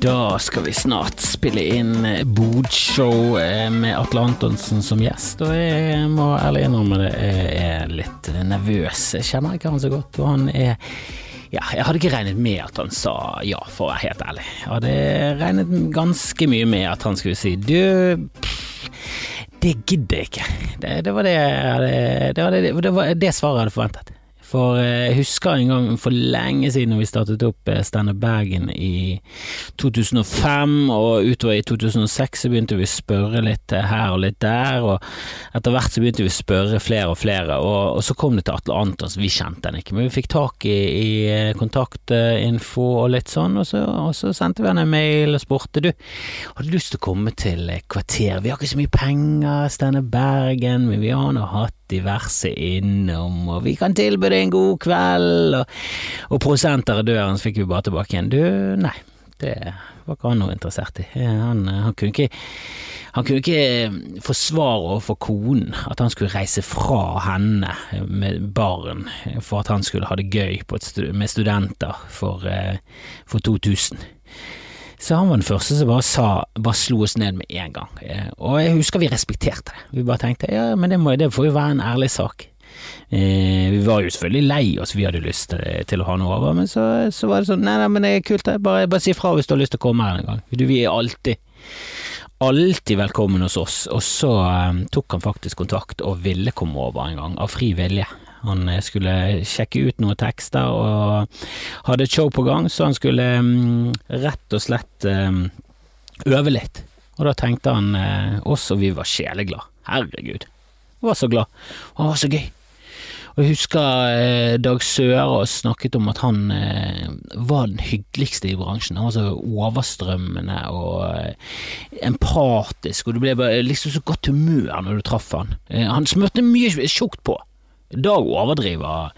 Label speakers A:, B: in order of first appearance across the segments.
A: Da skal vi snart spille inn Bodshow eh, med Atle Antonsen som gjest, og jeg må ærlig innrømme det, jeg er litt nervøs. Jeg kjenner ikke han så godt, og han er ja, jeg hadde ikke regnet med at han sa ja, for å være helt ærlig. Jeg hadde regnet ganske mye med at han skulle si du det gidder jeg ikke. Det, det, var det, det, var det, det var det svaret jeg hadde forventet. For eh, jeg husker en gang for lenge siden vi startet opp eh, Standup Bergen i 2005, og utover i 2006 så begynte vi å spørre litt eh, her og litt der, og etter hvert så begynte vi å spørre flere og flere, og, og så kom det til Atle Antons, vi kjente han ikke, men vi fikk tak i, i kontaktinfo og litt sånn, og så, og så sendte vi han en mail og spurte du, har du lyst til å komme til Kvarter, vi har ikke så mye penger, Standup Bergen, men vi har nå hatt diverse innom, og vi kan tilby deg en god kveld, og, og prosenter av døren, så fikk vi bare tilbake igjen. Du, nei, det var ikke han noe interessert i. Han, han, kunne ikke han kunne ikke forsvare overfor konen at han skulle reise fra henne med barn for at han skulle ha det gøy med studenter for, eh, for 2000. Så han var den første som bare sa, bare slo oss ned med en gang. Eh, og jeg husker vi respekterte det. Vi bare tenkte ja, men det, må, det får jo være en ærlig sak. Eh, vi var jo selvfølgelig lei oss, vi hadde lyst til, til å ha noe over, men så, så, var det sånn nei, nei, men det er kult, bare, bare si fra hvis du har lyst til å komme her en gang. Du, vi er alltid alltid velkommen hos oss, og så um, tok han faktisk kontakt og ville komme over en gang, av fri vilje. Han eh, skulle sjekke ut noen tekster og hadde et show på gang, så han skulle um, rett og slett um, øve litt. Og da tenkte han uh, oss, vi var sjeleglade. Herregud. Han var så glad. Og han var så gøy. Og jeg husker eh, Dag Sørås snakket om at han eh, var den hyggeligste i bransjen. Han var så overstrømmende og eh, empatisk, og du ble liksom så godt humør når du traff han. Eh, han smurte mye tjukt på. Dag overdriver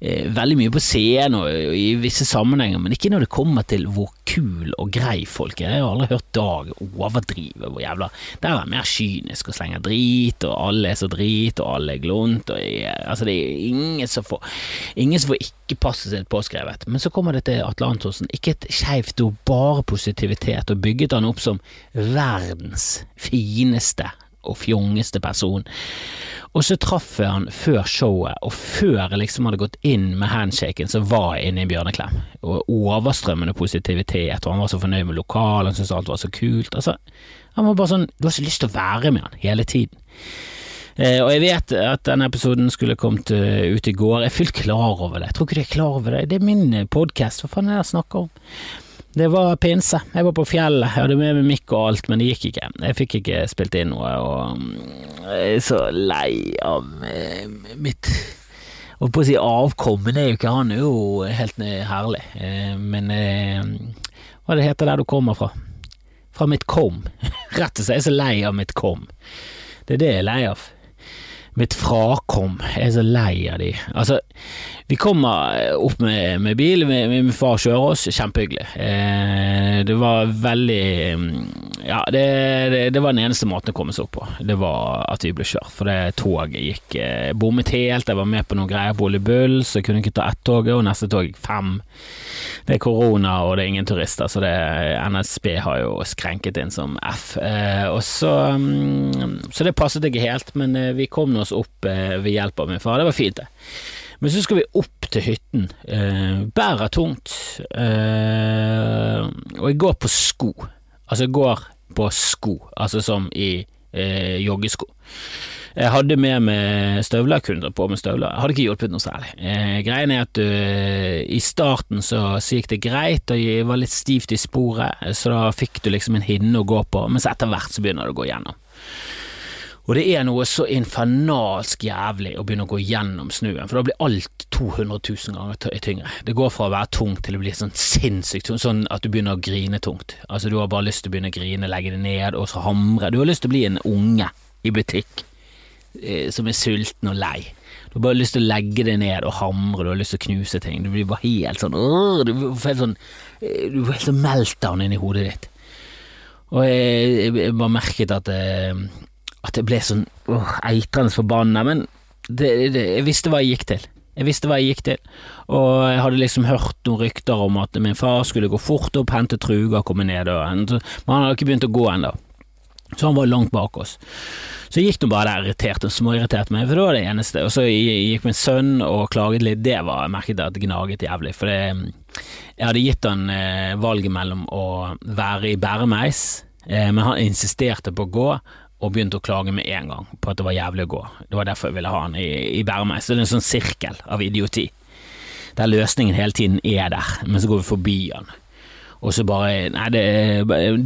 A: eh, veldig mye på scenen og, og, i visse sammenhenger, men ikke når det kommer til hvor kul og grei folk er. Jeg har aldri hørt Dag overdrive hvor jævla Der er han mer kynisk og slenger drit, og alle er så drit, og alle er glunt, og altså det er ingen som får Ingen som får ikke passet sitt påskrevet. Men så kommer det til Atle Antonsen, ikke et skeivt ord, bare positivitet, og bygget han opp som verdens fineste og fjongeste person. Og så traff jeg han før showet, og før jeg liksom hadde gått inn med handshaken, så var jeg inne i Bjørneklem. Og overstrømmende positivitet, og han var så fornøyd med lokalet, han syntes alt var så kult. Altså, han var bare sånn, du har så lyst til å være med han hele tiden. Eh, og jeg vet at denne episoden skulle kommet uh, ut i går, jeg er fullt klar over det. Jeg tror ikke du er klar over det, det er min podkast, hva faen er det jeg snakker om? Det var pinse. Jeg var på fjellet, jeg hadde med meg mikk og alt, men det gikk ikke. Jeg fikk ikke spilt inn noe, og jeg er så lei av eh, mitt og på å si avkommen er jo ikke han er jo helt herlig. Eh, men eh, hva det heter der du kommer fra? Fra mitt kom. Rett og slett, jeg er så lei av mitt kom. Det er det jeg er lei av mitt frakom. Jeg er så lei av de. Altså, vi kommer opp med, med bil, min, min far kjører oss, kjempehyggelig. Eh, det var veldig Ja, det, det, det, var den eneste måten å komme seg opp på. Det var at vi ble kjørt, for det toget gikk eh, bommet helt. Jeg var med på noen greier på Ole Bull, så jeg kunne ikke ta ett tog, og neste tog gikk fem. Det er korona, og det er ingen turister, så det, NSB har jo skrenket inn som F. Eh, og så, um, så det passet ikke helt, men eh, vi kom oss opp eh, ved hjelp av min far. Det var fint, det. Men så skal vi opp til hytten. Eh, bærer tungt. Eh, og jeg går på sko. Altså, jeg går på sko, altså som i eh, joggesko. Jeg hadde med meg støvler, kunne på med støvler. Jeg hadde ikke hjulpet noe særlig. Eh, greien er at uh, i starten så, så, gikk det greit, og jeg var litt stivt i sporet, så da fikk du liksom en hinne å gå på, mens etter hvert så begynner det å gå gjennom. Og det er noe så infernalsk jævlig å begynne å gå gjennom snøen, for da blir alt 200 000 ganger tyngre. Det går fra å være tungt til å bli sånn sinnssykt tungt, sånn at du begynner å grine tungt. Altså Du har bare lyst til å begynne å grine, legge det ned og så hamre. Du har lyst til å bli en unge i butikk som er sulten og lei. Du har bare lyst til å legge det ned og hamre, du har lyst til å knuse ting. Du blir bare helt sånn øh, Du får helt sånn eh, Du får helt sånn meltdown inni hodet ditt. Og jeg, jeg, bare merket at eh, at jeg ble sånn øh, eitrende forbanna, men det, det, jeg visste hva jeg gikk til. Jeg visste hva jeg gikk til, og jeg hadde liksom hørt noen rykter om at min far skulle gå fort opp, hente truger, komme ned og Men han hadde ikke begynt å gå ennå, så han var langt bak oss. Så jeg gikk nå bare der irritert og småirritert meg, for det var det eneste. Og så gikk min sønn og klaget litt, det var jeg merket at det gnaget jævlig, for det, jeg hadde gitt han eh, valget mellom å være i bæremeis, eh, men han insisterte på å gå, og begynte å klage med en gang på at det var jævlig å gå. Det var derfor jeg ville ha han i, i bæremeis. Så det er en sånn sirkel av idioti, der løsningen hele tiden er der, men så går vi forbi han. Og så bare Nei, det,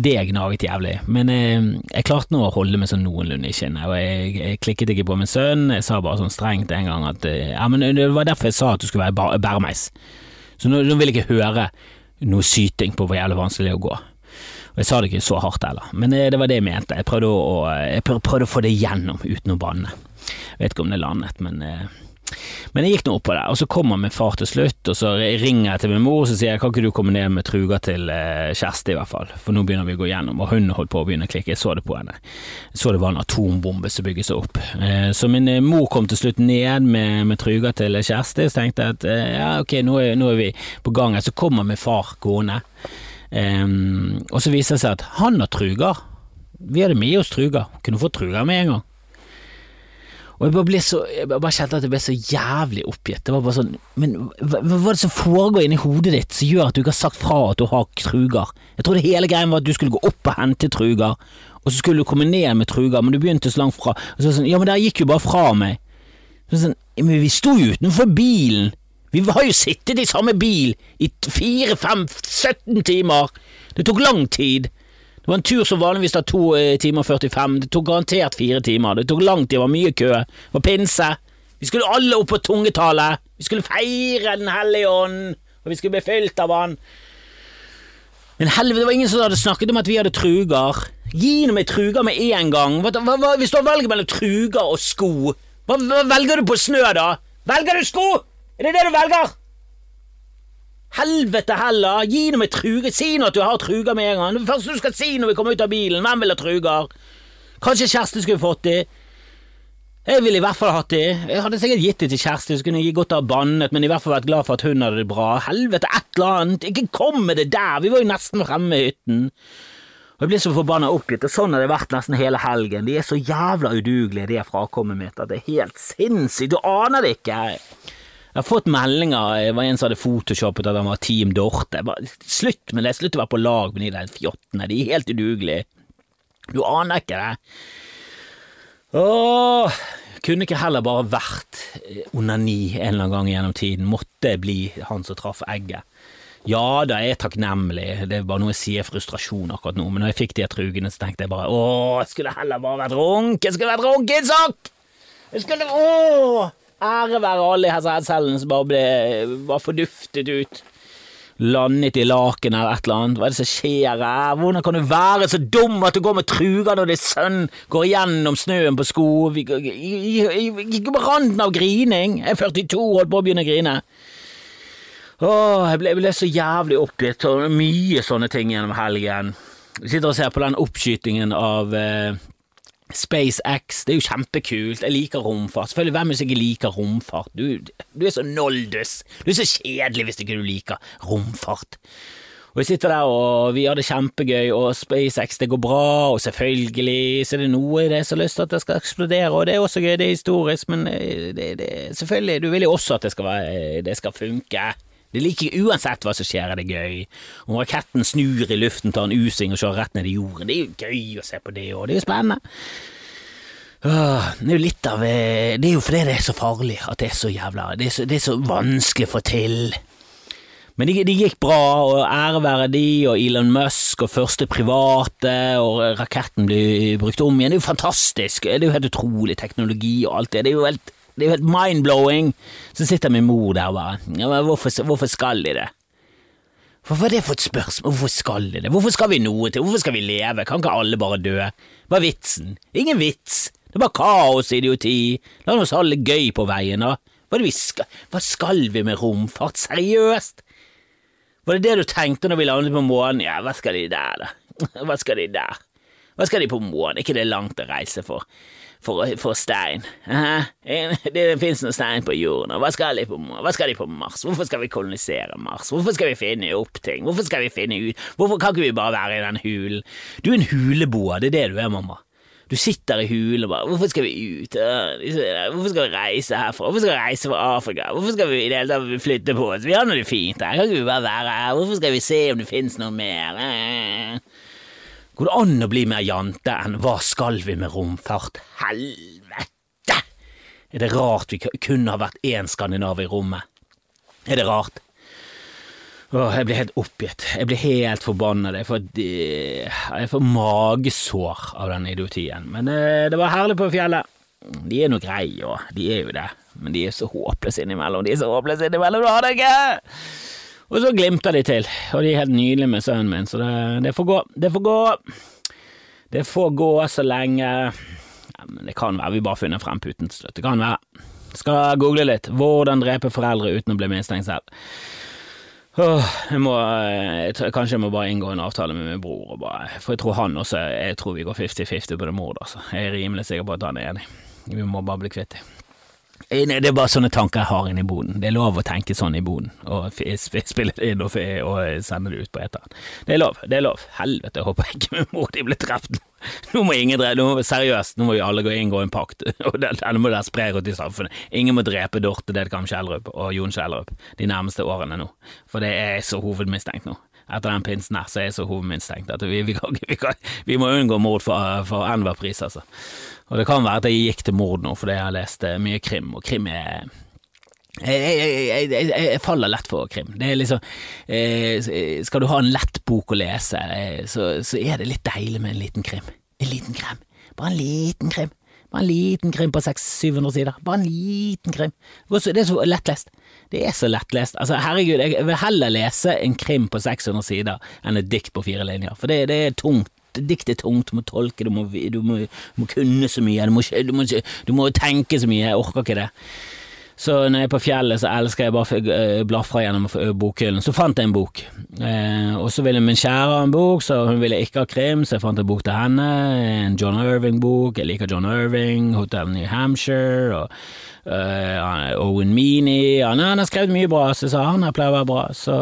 A: det gnaget jævlig. Men jeg, jeg klarte nå å holde meg sånn noenlunde i kinnet, og jeg, jeg, klikket ikke på min sønn. Jeg sa bare sånn strengt en gang at Ja, men det var derfor jeg sa at du skulle være bæremeis. Så nå, nå vil jeg ikke høre noe syting på hvor jævlig vanskelig det er å gå. Og jeg sa det ikke så hardt heller, men det var det jeg mente. Jeg prøvde å, jeg prøvde å få det gjennom uten å banne. Jeg vet ikke om det landet, men men jeg gikk nå opp på det, og så kommer min far til slutt, og så ringer jeg til min mor og så sier jeg kan ikke du komme ned med truga til Kjersti i hvert fall, for nå begynner vi å gå gjennom, og hun holdt på å begynne å klikke, jeg så det på henne. Jeg så det var en atombombe som bygget seg opp. Så min mor kom til slutt ned med, med truga til Kjersti, så tenkte jeg at ja, ok, nå er, nå er vi på gang, så kommer min far gående. Um, og så viser det seg at han har truger. Vi hadde med oss truger, kunne fått truger med en gang. Og jeg bare, så, jeg bare kjente at jeg ble så jævlig oppgitt. Det var bare sånn Men hva, hva er det som foregår inni hodet ditt som gjør at du ikke har sagt fra at du har truger? Jeg trodde hele greien var at du skulle gå opp og hente truger, og så skulle du komme ned med truger, men du begynte så langt fra. Og så sånn, ja, men der gikk jo bare fra meg. Så sånn, men vi sto jo utenfor bilen. Vi har jo sittet i samme bil i fire, fem, 17 timer. Det tok lang tid. Det var en tur som vanligvis tar to eh, timer og 45, det tok garantert fire timer. Det tok lang tid, det var mye kø. Det var pinse. Vi skulle alle opp på tungetallet. Vi skulle feire Den hellige ånd, og vi skulle bli fylt av Han. Men helvete, det var ingen som hadde snakket om at vi hadde truger. Gi nå meg truger med en gang. Hva, hva, hvis du har valget mellom truger og sko, hva, hva velger du på snø, da? Velger du sko? Er det det du velger? Helvete heller, gi nå meg truger, si nå at du har truger med en gang. Det første du skal si når vi kommer ut av bilen, hvem vil ha truger? Kanskje Kjersti skulle fått de? Jeg ville i hvert fall hatt de. Jeg hadde sikkert gitt de til Kjersti, så kunne jeg godt ha bannet, men i hvert fall vært glad for at hun hadde det bra. Helvete, et eller annet, ikke kom med det der, vi var jo nesten fremme i hytten. Og Jeg blir så forbanna oppgitt, og sånn har det vært nesten hele helgen. De er så jævla udugelige, de frakommet mitt, at det er helt sinnssykt, du aner det ikke. Jeg har fått meldinger, det var en som hadde photoshoppet at han var Team Dorte. Bare, slutt med det, slutt å være på lag med de der fjottene, de er helt udugelige. Du aner ikke det. Åh, kunne ikke heller bare vært onani en eller annen gang gjennom tiden, måtte bli han som traff egget. Ja da, jeg er takknemlig, det er bare noe jeg sier frustrasjon akkurat nå, men når jeg fikk de trugene, så tenkte jeg bare åh, jeg skulle heller bare vært runk, jeg skulle vært runkesokk! Jeg skulle, åh! Ære være alle her cellene som bare ble bare forduftet ut. Landet i laken eller et eller annet. Hva er det som skjer her? Hvordan kan du være så dum at du går med truger når din sønn går gjennom snøen på sko? Gikk på randen av grining. Jeg er 42 holdt på å begynne å grine. Åh, jeg ble, jeg ble så jævlig oppgitt, mye sånne ting gjennom helgen. Vi sitter og ser på den oppskytingen av eh, SpaceX, det er jo kjempekult, jeg liker romfart. Selvfølgelig, hvem er det som ikke liker romfart? Du, du, er så noldus, du er så kjedelig hvis ikke du liker romfart. Og Vi sitter der og vi har det kjempegøy, og SpaceX det går bra, og selvfølgelig så er det noe i det som har lyst til at det skal eksplodere, og det er også gøy, det er historisk, men eh, det, det, selvfølgelig, du vil jo også at det skal, være, det skal funke. Det liker Uansett hva som skjer, er det gøy. Om raketten snur i luften, tar en U-sving og kjører rett ned i jorden, det er jo gøy å se på det òg, det er jo spennende. Åh, det er jo litt av eh, Det er jo fordi det er så farlig at det er så jævla Det er så, det er så vanskelig å få til. Men det de gikk bra, og ære være de, og Elon Musk, og første private, og raketten blir brukt om igjen. Det er jo fantastisk. Det er jo helt utrolig teknologi og alt det. Det er jo helt det er jo helt mind-blowing. Så sitter min mor der og bare hvorfor, hvorfor skal de det? Hvorfor er det for et spørsmål? Hvorfor skal de det? Hvorfor skal vi noe til? Hvorfor skal vi leve? Kan ikke alle bare dø? Hva er vitsen? Ingen vits. Det er bare kaos og idioti. La oss ha det gøy på veien, da. Hva, er vi skal? Hva skal vi med romfart? Seriøst? Var det det du tenkte når vi landet på månen? Ja, hva skal de der, da? Hva skal de der? Hva skal de på månen? Er ikke det langt å reise for? For, for stein. Det finnes noe stein på jorden, og hva skal, på, hva skal de på Mars? Hvorfor skal vi kolonisere Mars? Hvorfor skal vi finne opp ting? Hvorfor skal vi finne ut Hvorfor kan ikke vi bare være i den hulen? Du er en huleboer, det er det du er, mamma. Du sitter i hulen og bare Hvorfor skal vi ut? Hvorfor skal vi reise herfra? Hvorfor skal vi reise fra Afrika? Hvorfor skal vi i det hele tatt flytte på oss? Vi har nå det fint her, kan ikke vi bare være her? Hvorfor skal vi se om det finnes noe mer? Går det an å bli mer jante enn hva skal vi med romfart? Helvete! Er det rart vi kunne ha vært én skandinav i rommet? Er det rart? Åh, jeg blir helt oppgitt. Jeg blir helt forbanna. Jeg får, jeg får magesår av den idiotien. Men eh, det var herlig på fjellet. De er nå greie, og de er jo det. Men de er så håpløse innimellom. De er så håpløse innimellom, du har det ikke! Og så glimter de til, og de er helt nydelige med sønnen min, så det, det får gå. Det får gå. Det får gå så lenge ja, men Det kan være vi bare finner frem puten til slutt. Det kan være. Skal google litt. Hvordan drepe foreldre uten å bli mistenkt selv. Åh, jeg må, jeg kanskje jeg må bare inngå en avtale med min bror, bare, for jeg tror han også Jeg tror vi går 50-50 på det mordet, altså. Jeg er rimelig sikker på at han er enig. Vi må bare bli kvitt dem. Det er bare sånne tanker jeg har inne i boden. Det er lov å tenke sånn i boden, og spille det inn og, og sende det ut på eteren. Det er lov, det er lov. Helvete, jeg håper ikke min mor de blir drept. Nå må ingen drepe, seriøst, nå må vi alle gå inngå en pakt, og den må dere spre rundt i samfunnet. Ingen må drepe Dorte Dedkam Kjellrup og Jon Kjellrup de nærmeste årene nå, for det er så hovedmistenkt nå etter den pinsen her, så er jeg så hovedmistenkt at vi, vi, kan, vi, kan, vi må unngå mord for, for enhver pris, altså. Og det kan være at jeg gikk til mord nå fordi jeg har lest eh, mye krim, og krim er jeg, jeg, jeg, jeg, faller lett for krim. Det er liksom eh, Skal du ha en lett bok å lese, eh, så, så, er det litt deilig med en liten krim. En liten krim. Bare en liten krim. Bare en liten krim på 600-700 sider. Bare en liten krim. Det er så lettlest. Det er så lettlest. Altså, herregud, jeg vil heller lese en krim på 600 sider enn et dikt på fire linjer, for det, det er tungt dikt er tungt, du må tolke, du må, du må, du må kunne så mye, du må, du må, tenke så mye, jeg orker ikke det. Så når jeg er på fjellet, så elsker jeg bare å eh, blafre gjennom bokhyllen. Så fant jeg en bok, eh, og så ville min kjære ha en bok, så hun ville ikke ha krim, så jeg fant en bok til henne, en John Irving-bok, jeg liker John Irving, Hotel New Hampshire, og eh, Owen Meany, han, har skrevet mye bra, så jeg sa han pleier å være bra, så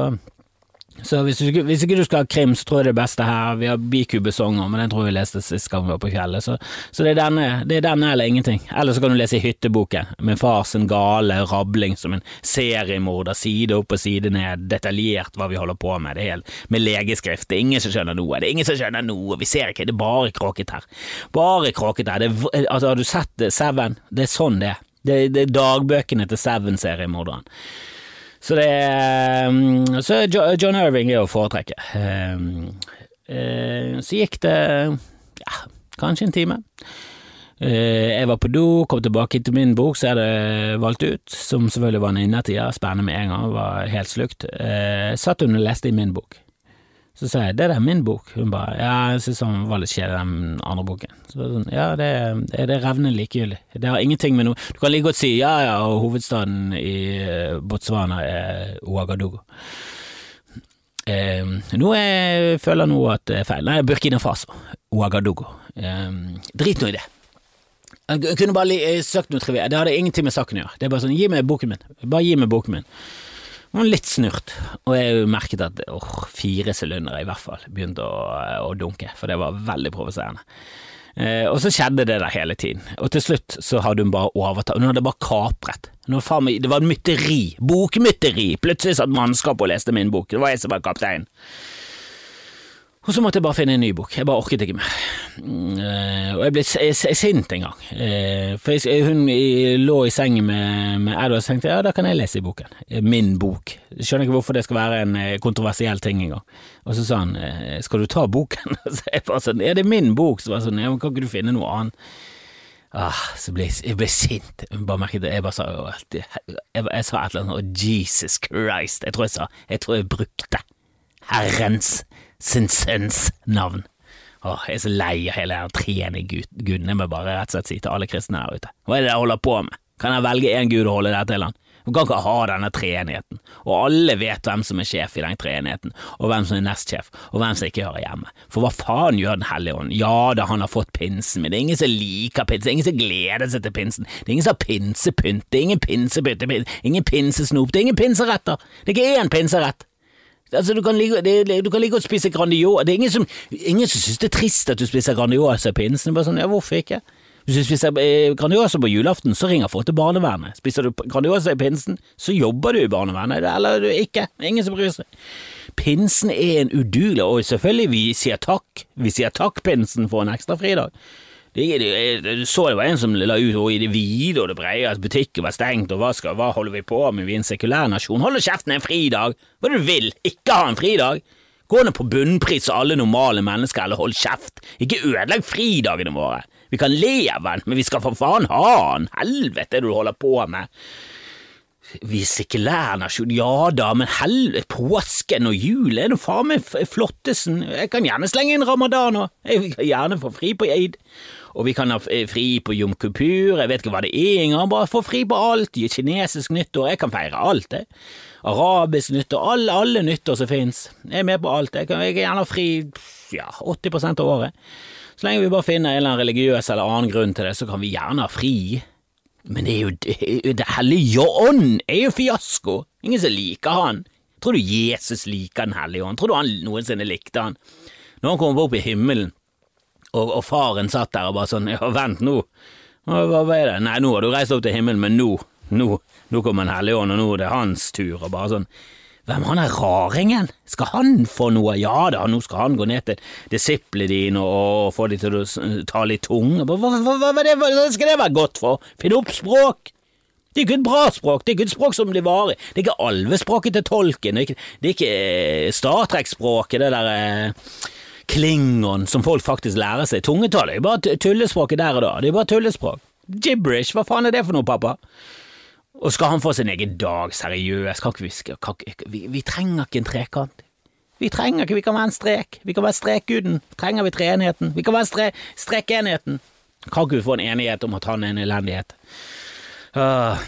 A: så hvis, du, hvis, ikke du skal ha krim, så tror jeg det beste her Vi har Bikubesonger, men den tror jeg vi leste sist gang vi var på fjellet. Så, så det, er denne, det, er denne, eller ingenting. Eller så kan du lese i Hytteboken, med fars gale rabling som en seriemorder, side opp og side ned, detaljert hva vi holder på med. Det er helt, med legeskrift. Det er ingen som skjønner noe. Det er ingen som skjønner noe. Vi ser ikke, det er bare kråket her. Bare kråket her. Det, altså, har du sett Seven? Det er sånn det er. Det, det er dagbøkene til Seven-seriemorderen. Så det er mm, Så John Irving er å foretrekke. Ehm, eh, så gikk det ja, kanskje en time. Eh, jeg var på do, kom tilbake til min bok, så jeg hadde valgt ut, som selvfølgelig var en innertier, spennende med en gang, var helt slukt. Eh, satt hun og leste i min bok. Så sa jeg det er min bok. Hun bare ja, jeg synes han var litt kjedelig, den andre boken. Så sånn, ja, det, det er revnende likegyldig. Det har ingenting med noe Du kan like godt si ja, ja, og hovedstaden i eh, Botswana er Ouagadougou. Eh, nå jeg føler jeg nå at det er feil. Nei, Burkina Faso. Ouagadougou. Eh, drit nå i det. Jeg kunne bare søkt noe trivielt. Det hadde ingenting med saken å gjøre. Det er bare sånn, gi meg boken min. Bare gi meg boken min. Og litt snurt, og jeg merket at åh, fire sylindere i hvert fall begynte å, å, dunke, for det var veldig provoserende. Eh, og så skjedde det der hele tiden, og til slutt så hadde hun bare overtatt, hun hadde bare kapret. Meg, det var mytteri, bokmytteri, plutselig satt mannskapet og leste min bok, det var jeg som var kaptein. Og så måtte jeg bare finne en ny bok, jeg bare orket ikke mer. Uh, og jeg ble sint en gang, uh, for jeg, hun lå i sengen med, med Edward og tenkte ja, da kan jeg lese i boken. Min bok. Jeg skjønner ikke hvorfor det skal være en kontroversiell ting engang. Og så sa han skal du ta boken? så jeg bare sånn ja, det er min bok. Så var sånn ja, kan ikke du finne noe annet? Ah, så ble jeg, jeg ble sint. Jeg bare merket det. Jeg bare sa jeg, jeg, sa et eller annet oh, Jesus Christ. Jeg tror jeg sa Jeg tror jeg brukte Herrens sin sønns navn. Åh, jeg er så lei av hele den treende guden. Jeg må bare rett og slett si til alle kristne der ute, hva er det dere holder på med? Kan jeg velge én gud og holde der til han? Du kan ikke ha denne treenigheten, og alle vet hvem som er sjef i den treenigheten, og hvem som er nestsjef, og hvem som ikke hører hjemme. For hva faen gjør Den hellige ånd? Ja da, han har fått pinsen, men det er ingen som liker pinsen, det er ingen som gleder seg til pinsen, det er ingen som har pinsepynt, det er ingen pinsepynt, ingen pinsesnop, det er ingen pinseretter, det er ikke én pinserett. Altså, du kan like, det, du kan ligge å spise Grandiosa, det er ingen som, ingen som synes det er trist at du spiser Grandiosa i pinsen, bare sånn, ja, hvorfor ikke? Hvis du spiser eh, Grandiosa på julaften, så ringer folk til barnevernet. Spiser du Grandiosa i pinsen, så jobber du i barnevernet, eller du ikke. Ingen som bryr seg. Pinsen er en udugelig, og selvfølgelig, vi sier takk. Vi sier takk, pinsen, for en ekstra fridag. Du så det var en som la ut i det vide og det brede at butikken var stengt, og hva, skal, hva holder vi på med, vi er en sekulær nasjon. Hold kjeften, en fridag! Hva du vil? Ikke ha en fridag! Gå ned på bunnpris alle normale mennesker, eller hold kjeft. Ikke ødelegg fridagene våre. Vi kan le av den, men vi skal for faen ha den! Helvete du holder på med! Vi er sekulær nasjon, ja da, men helvete, påsken og jul er nå faen meg flottesen. Jeg kan gjerne slenge inn ramadan og jeg kan gjerne få fri på eid. Og vi kan ha fri på Jom Kupur, jeg vet ikke hva det er engang, bare få fri på alt, kinesisk nyttår, jeg kan feire alt, jeg. Arabisk nyttår, alle, alle nyttår som fins. Jeg er med på alt, jeg kan, jeg kan gjerne ha fri ja, 80 av året. Så lenge vi bare finner en eller annen religiøs eller annen grunn til det, så kan vi gjerne ha fri. Men det er jo Det, det hellige ånd er jo fiasko. Ingen som liker han. Tror du Jesus liker Den hellige ånd? Tror du han noensinne likte han? Når han kommer opp i himmelen, og, og, faren satt der og bare sånn Ja, vent nå. Hva, er det? Nei, nå har du reist opp til himmelen, men nå, nå, nå kommer Den hellige ånd, og nå er det hans tur, og bare sånn hvem han er raringen? Skal han få noe? Ja da, nå skal han gå ned til disiplene dine og få dem til å ta litt tunge. Hva, hva, hva, hva, skal det være godt for? Finn opp språk! Det er ikke et bra språk, det er ikke et språk som blir varig. Det er ikke alvespråket til tolken, det er ikke, det er ikke eh, Star Trek-språket, det der eh, klingon som folk faktisk lærer seg. Tungetall er bare tullespråket der og da, det er bare tullespråk. Gibberish, hva faen er det for noe, pappa? Og skal han få sin egen dag, seriøst, kan ikke vi, vi, vi trenger ikke en trekant. Vi trenger ikke, vi kan være en strek, vi kan være strekguden, trenger vi treenigheten, vi kan være stre, strekenheten. Kan ikke vi få en enighet om at han er en elendighet? Uh,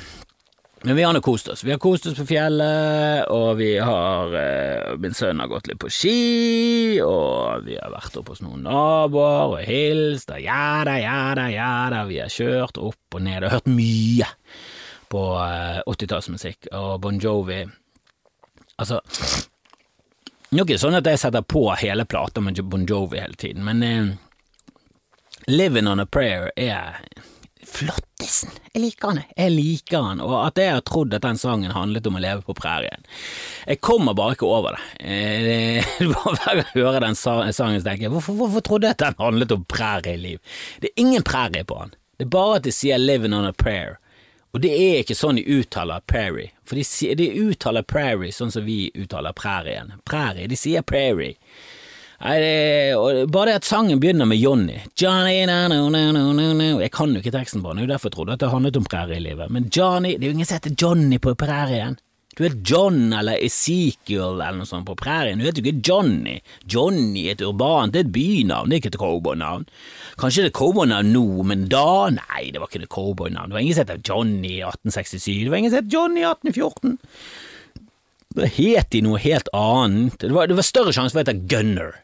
A: men vi har nå kost oss. Vi har kost oss på fjellet, og vi har eh, Min sønn har gått litt på ski, og vi har vært oppe hos noen naboer og hilst, og ja da, ja da, ja da, vi har kjørt opp og ned og hørt mye på 80-tallsmusikk, eh, og Bon Jovi Altså, nå er det sånn at jeg setter på hele plata med Bon Jovi hele tiden, men eh, Living on a Prayer er flottesen. Jeg liker han, jeg liker han, og at jeg har trodd at den sangen handlet om å leve på prærien. Jeg kommer bare ikke over det. Eh, hver gang jeg hører den sangen, tenker jeg hvorfor, hvorfor trodde jeg at den handlet om prærieliv? Det er ingen prærie på han, Det er bare at de sier 'living on a prayer'. Og det er ikke sånn de uttaler prairie, for de, de uttaler prairie sånn som vi uttaler prærien. Prairie, de sier prairie. Nei, bare det at sangen begynner med Johnny. Johnny, no, no, no, na, na Jeg kan jo ikke teksten på den, det er derfor jeg trodde at det handlet om prærielivet. Men Johnny, det er jo ingen som heter Johnny på prærien. Du er John eller Ezekiel eller noe sånt på prærien, du heter jo ikke Johnny. Johnny er et urbant, det er et bynavn, det er ikke et cowboynavn. Kanskje det er cowboynavn nå, men da, nei, det var ikke et cowboynavn. Det var ingen som het Johnny i 1867, det var ingen som het Johnny i 1814. Da het de noe helt annet. Det var, det var større sjanse for å hete Gunner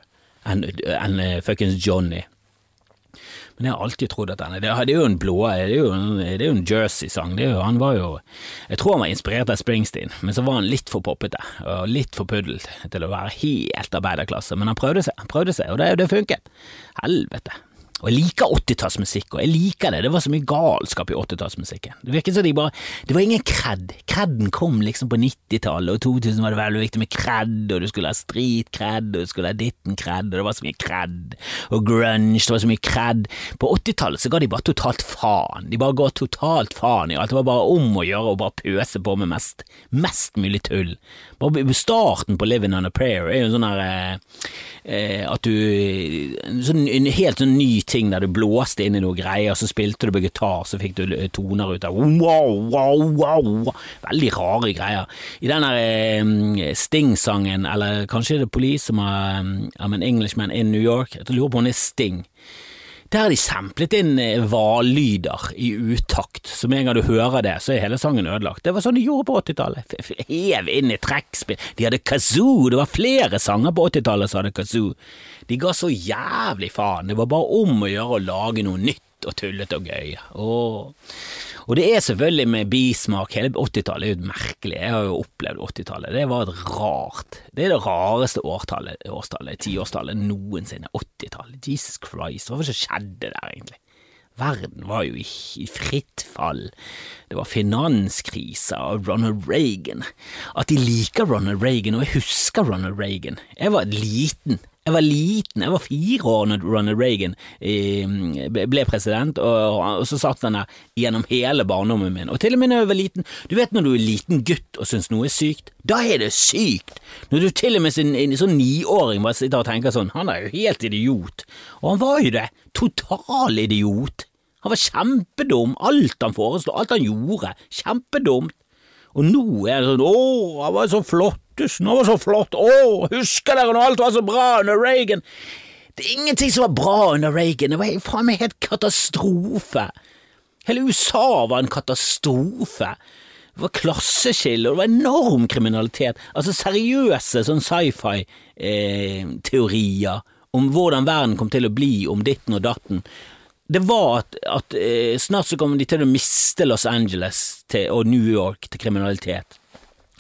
A: enn en, uh, fuckings Johnny. Men jeg har alltid trodd at Det, det er jo en blå Det er jo en, en Jersey-sang. Han var jo Jeg tror han var inspirert av Springsteen, men så var han litt for poppete og litt for puddel til å være helt arbeiderklasse. Men han prøvde seg, han prøvde seg, og det, det funket. Helvete. Og jeg liker 80-tallsmusikk, og jeg liker det, det var så mye galskap i 80-tallsmusikken. Det virket som de bare Det var ingen kred. Kredden kom liksom på 90-tallet, og 2000 var det veldig viktig med kred, og du skulle ha street kred, og du skulle ha ditten kred, og det var så mye kred, og grunge, det var så mye kred. På 80-tallet så ga de bare totalt faen. De bare ga totalt faen i alt. Det var bare om å gjøre å bare pøse på med mest, mest mulig tull. Bare starten på Living on a Prayer er jo sånn her eh, eh, at du sånn, En helt sånn ny ting der du blåste inn i noe greier, så spilte du på gitar, så fikk du toner ut av wow, wow, wow. Veldig rare greier. I den der eh, Sting-sangen, eller kanskje det er Police som har I'm an Englishman in New York, jeg lurer på om det er Sting. Der har de samplet inn eh, hvallyder i utakt, så med en gang du hører det, så er hele sangen ødelagt. Det var sånn de gjorde på 80-tallet. Hev inn i trekkspill. De hadde kazoo, det var flere sanger på 80-tallet som hadde kazoo. De ga så jævlig faen, det var bare om å gjøre å lage noe nytt og tullete og gøy. Åh. Og det er selvfølgelig med bismak, hele 80-tallet er jo merkelig, jeg har jo opplevd 80-tallet, det var et rart, det er det rareste årstallet, årstallet tiårstallet noensinne, 80-tallet, Jesus Christ, hva var det som skjedde der egentlig? Verden var jo i, fritt fall, det var finanskrise og Ronald Reagan, at de liker Ronald Reagan, og jeg husker Ronald Reagan, jeg var liten, jeg var liten, jeg var fire år når Ronald Reagan eh, ble president, og, så satt han der gjennom hele barndommen min. Og til og med når jeg var liten, du vet når du er liten gutt og syns noe er sykt, da er det sykt! Når du til og med som en sånn niåring bare sitter og tenker sånn, han er jo helt idiot. Og han var jo det, total idiot. Han var kjempedum, alt han foreslo, alt han gjorde, kjempedumt. Og nå er det sånn Å, han var så flottesen, han var så flott, å, husker dere når alt var så bra under Reagan? Det er ingenting som var bra under Reagan, det var faen meg helt katastrofe. Hele USA var en katastrofe. Det var klasseskille, og det var enorm kriminalitet. Altså seriøse sånn sci-fi-teorier eh, om hvordan verden kom til å bli om ditten og datten det var at, at eh, snart så kommer de til å miste Los Angeles til, og New York til kriminalitet.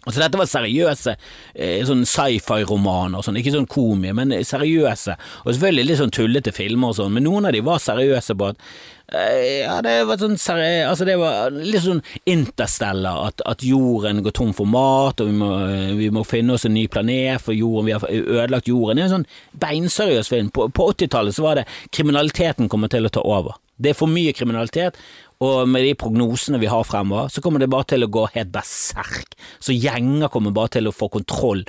A: Altså Dette var seriøse eh, sånn sci-fi-romaner, sånn, ikke sånn komie, men seriøse. Og selvfølgelig litt sånn tullete filmer og sånn, men noen av de var seriøse på at eh, Ja, det var sånn seriø Altså det var litt sånn interstellar, at, at, jorden går tom for mat, og vi må, vi må, finne oss en ny planet for jorden, vi har ødelagt jorden. Det er en sånn beinseriøs film. På, på 80-tallet så var det kriminaliteten kommer til å ta over. Det er for mye kriminalitet, og med de prognosene vi har fremover, så kommer det bare til å gå helt berserk. Så gjenger kommer bare til å få kontroll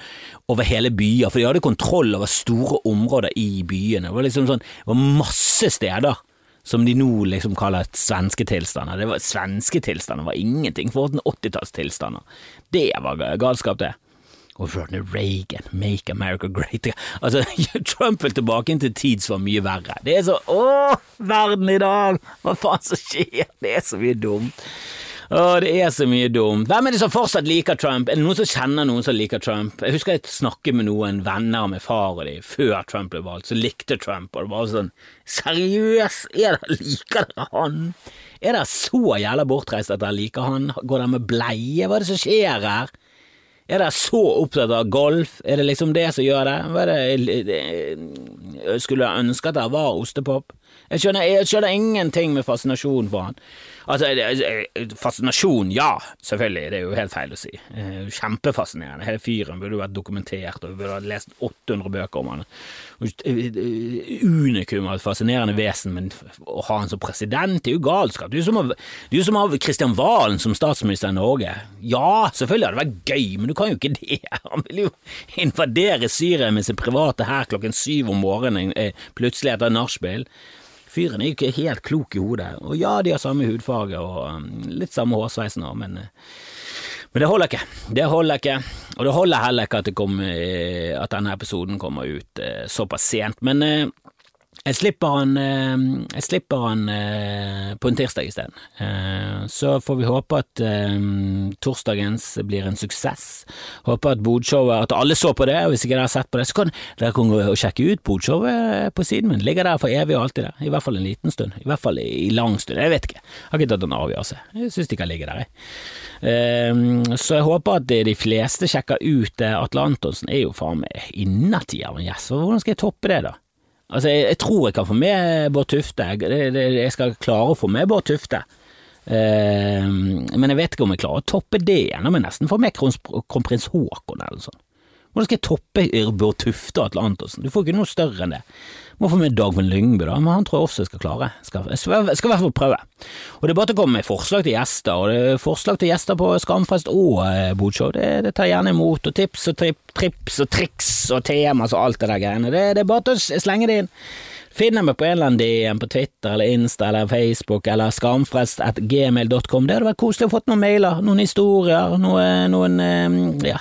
A: over hele byer, for de hadde kontroll over store områder i byene. Det var liksom sånn, det var masse steder som de nå liksom kaller svenske tilstander. Det var Svenske tilstander var ingenting for 80-tallstilstander. Det var galskap, det og Ronald Reagan, Make America Great Altså, Trump vil tilbake til tid som var mye verre. Det er så Å, verden i dag! Hva faen som skjer? Det er så mye dumt. Å, det er så mye dumt. Hvem er det som fortsatt liker Trump? Er det noen som kjenner noen som liker Trump? Jeg husker jeg snakket med noen venner med far og de før Trump ble valgt, som likte Trump, og det var sånn Seriøst, er liker dere han? Er dere så jævla bortreist at dere liker han? Går dere med bleie? Hva er det som skjer her? Er dere så opptatt av golf? Er det liksom det som gjør det? det skulle jeg ønske at dere var ostepop? Jeg skjønner, jeg skjønner ingenting med fascinasjon for han. Altså, fascinasjon, ja, selvfølgelig, det er jo helt feil å si. Kjempefascinerende. Hele fyren burde jo vært dokumentert, og vi burde ha lest 800 bøker om han. Unikum av et fascinerende vesen, men å ha han som president det er jo galskap. Det er jo som å ha Kristian Valen som statsminister i Norge. Ja, selvfølgelig hadde det vært gøy, men du kan jo ikke det. Han vil jo invadere Syria med sin private hær klokken syv om morgenen, eh, plutselig etter nachspiel. Fyren er jo ikke helt klok i hodet. Og ja, de har samme hudfarge og um, litt samme hårsveis nå, men, uh, men det holder ikke. Det holder ikke. Og det holder heller ikke at, kom, uh, at denne episoden kommer ut uh, såpass sent. Men jeg slipper han, eh, jeg slipper han eh, på en tirsdag isteden. Eh, så får vi håpe at torsdagens blir en suksess. Håper at Bodshowet At alle så på det, hvis ikke dere har sett på det, så kan dere gå og sjekke ut Bodshowet på siden min. Ligger der for evig og alltid, der. I hvert fall en liten stund. I hvert fall i lang stund. Jeg vet ikke. Jeg har ikke tatt en avgjørelse. Jeg syns de kan ligge der, jeg. Så jeg håper at de fleste sjekker ut Atle Antonsen. Er jo faen meg innertier av en gjest. Hvordan skal jeg toppe det, da? Altså, jeg, jeg, tror jeg kan få med Bård Tufte. Jeg, jeg skal klare å få med Bård Tufte. Eh, men jeg vet ikke om jeg klarer å toppe det igjen. Jeg nesten få med kronprins Haakon eller noe sånt. Hvordan skal jeg toppe Bård Tufte og Atle Antonsen? Du får ikke noe større enn det. Må få med Dagfinn Lyngby, da, men han tror jeg også skal klare. Skal, skal, i hvert fall prøve. Og det er bare til å komme med forslag til gjester, og det er forslag til gjester på Skamfest og eh, Bodshow. Det, det, tar jeg gjerne imot, og tips og trip, trips og triks og temas og alt det der greiene. Det, det er bare til å slenge det inn. Finner meg på en eller annen DM på Twitter eller Insta eller Facebook eller skamfrest.gmail.com. Det hadde vært koselig å få noen mailer, noen historier, noen, noen eh, ja,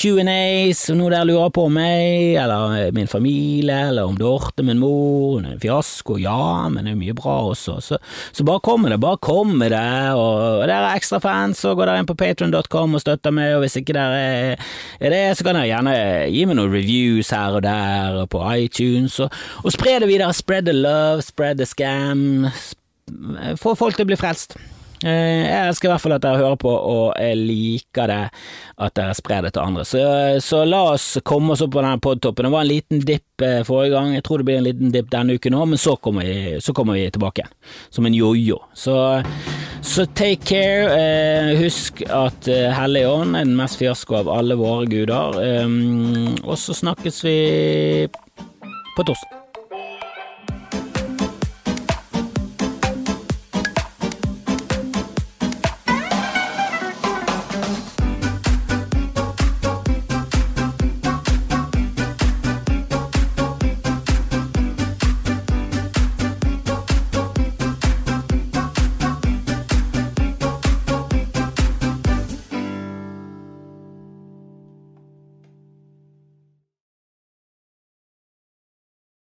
A: Q&As, noe der lurer på meg, eller min familie, eller om Dorte min mor, hun er en fiasko, ja, men det er mye bra også. Så, så bare kom med det, bare kom med det. Og, og dere er ekstra fans, så går dere inn på patron.com og støtter meg, og hvis ikke dere er, er det, så kan dere gjerne gi meg noen reviews her og der, og på iTunes, og, og spre det videre. Spread the love, spread the scam. Få folk til å bli frelst. Eh, jeg elsker i hvert fall at dere hører på, og jeg liker det at dere sprer det til andre. Så, så la oss komme oss opp på denne podtoppen. Det var en liten dipp eh, forrige gang, jeg tror det blir en liten dipp denne uken òg, men så kommer, vi, så kommer, vi, tilbake. Som en jojo. Så, så take care. Eh, husk at Hellig Ånd er den mest fiasko av alle våre guder. og så snakkes vi på torsdag.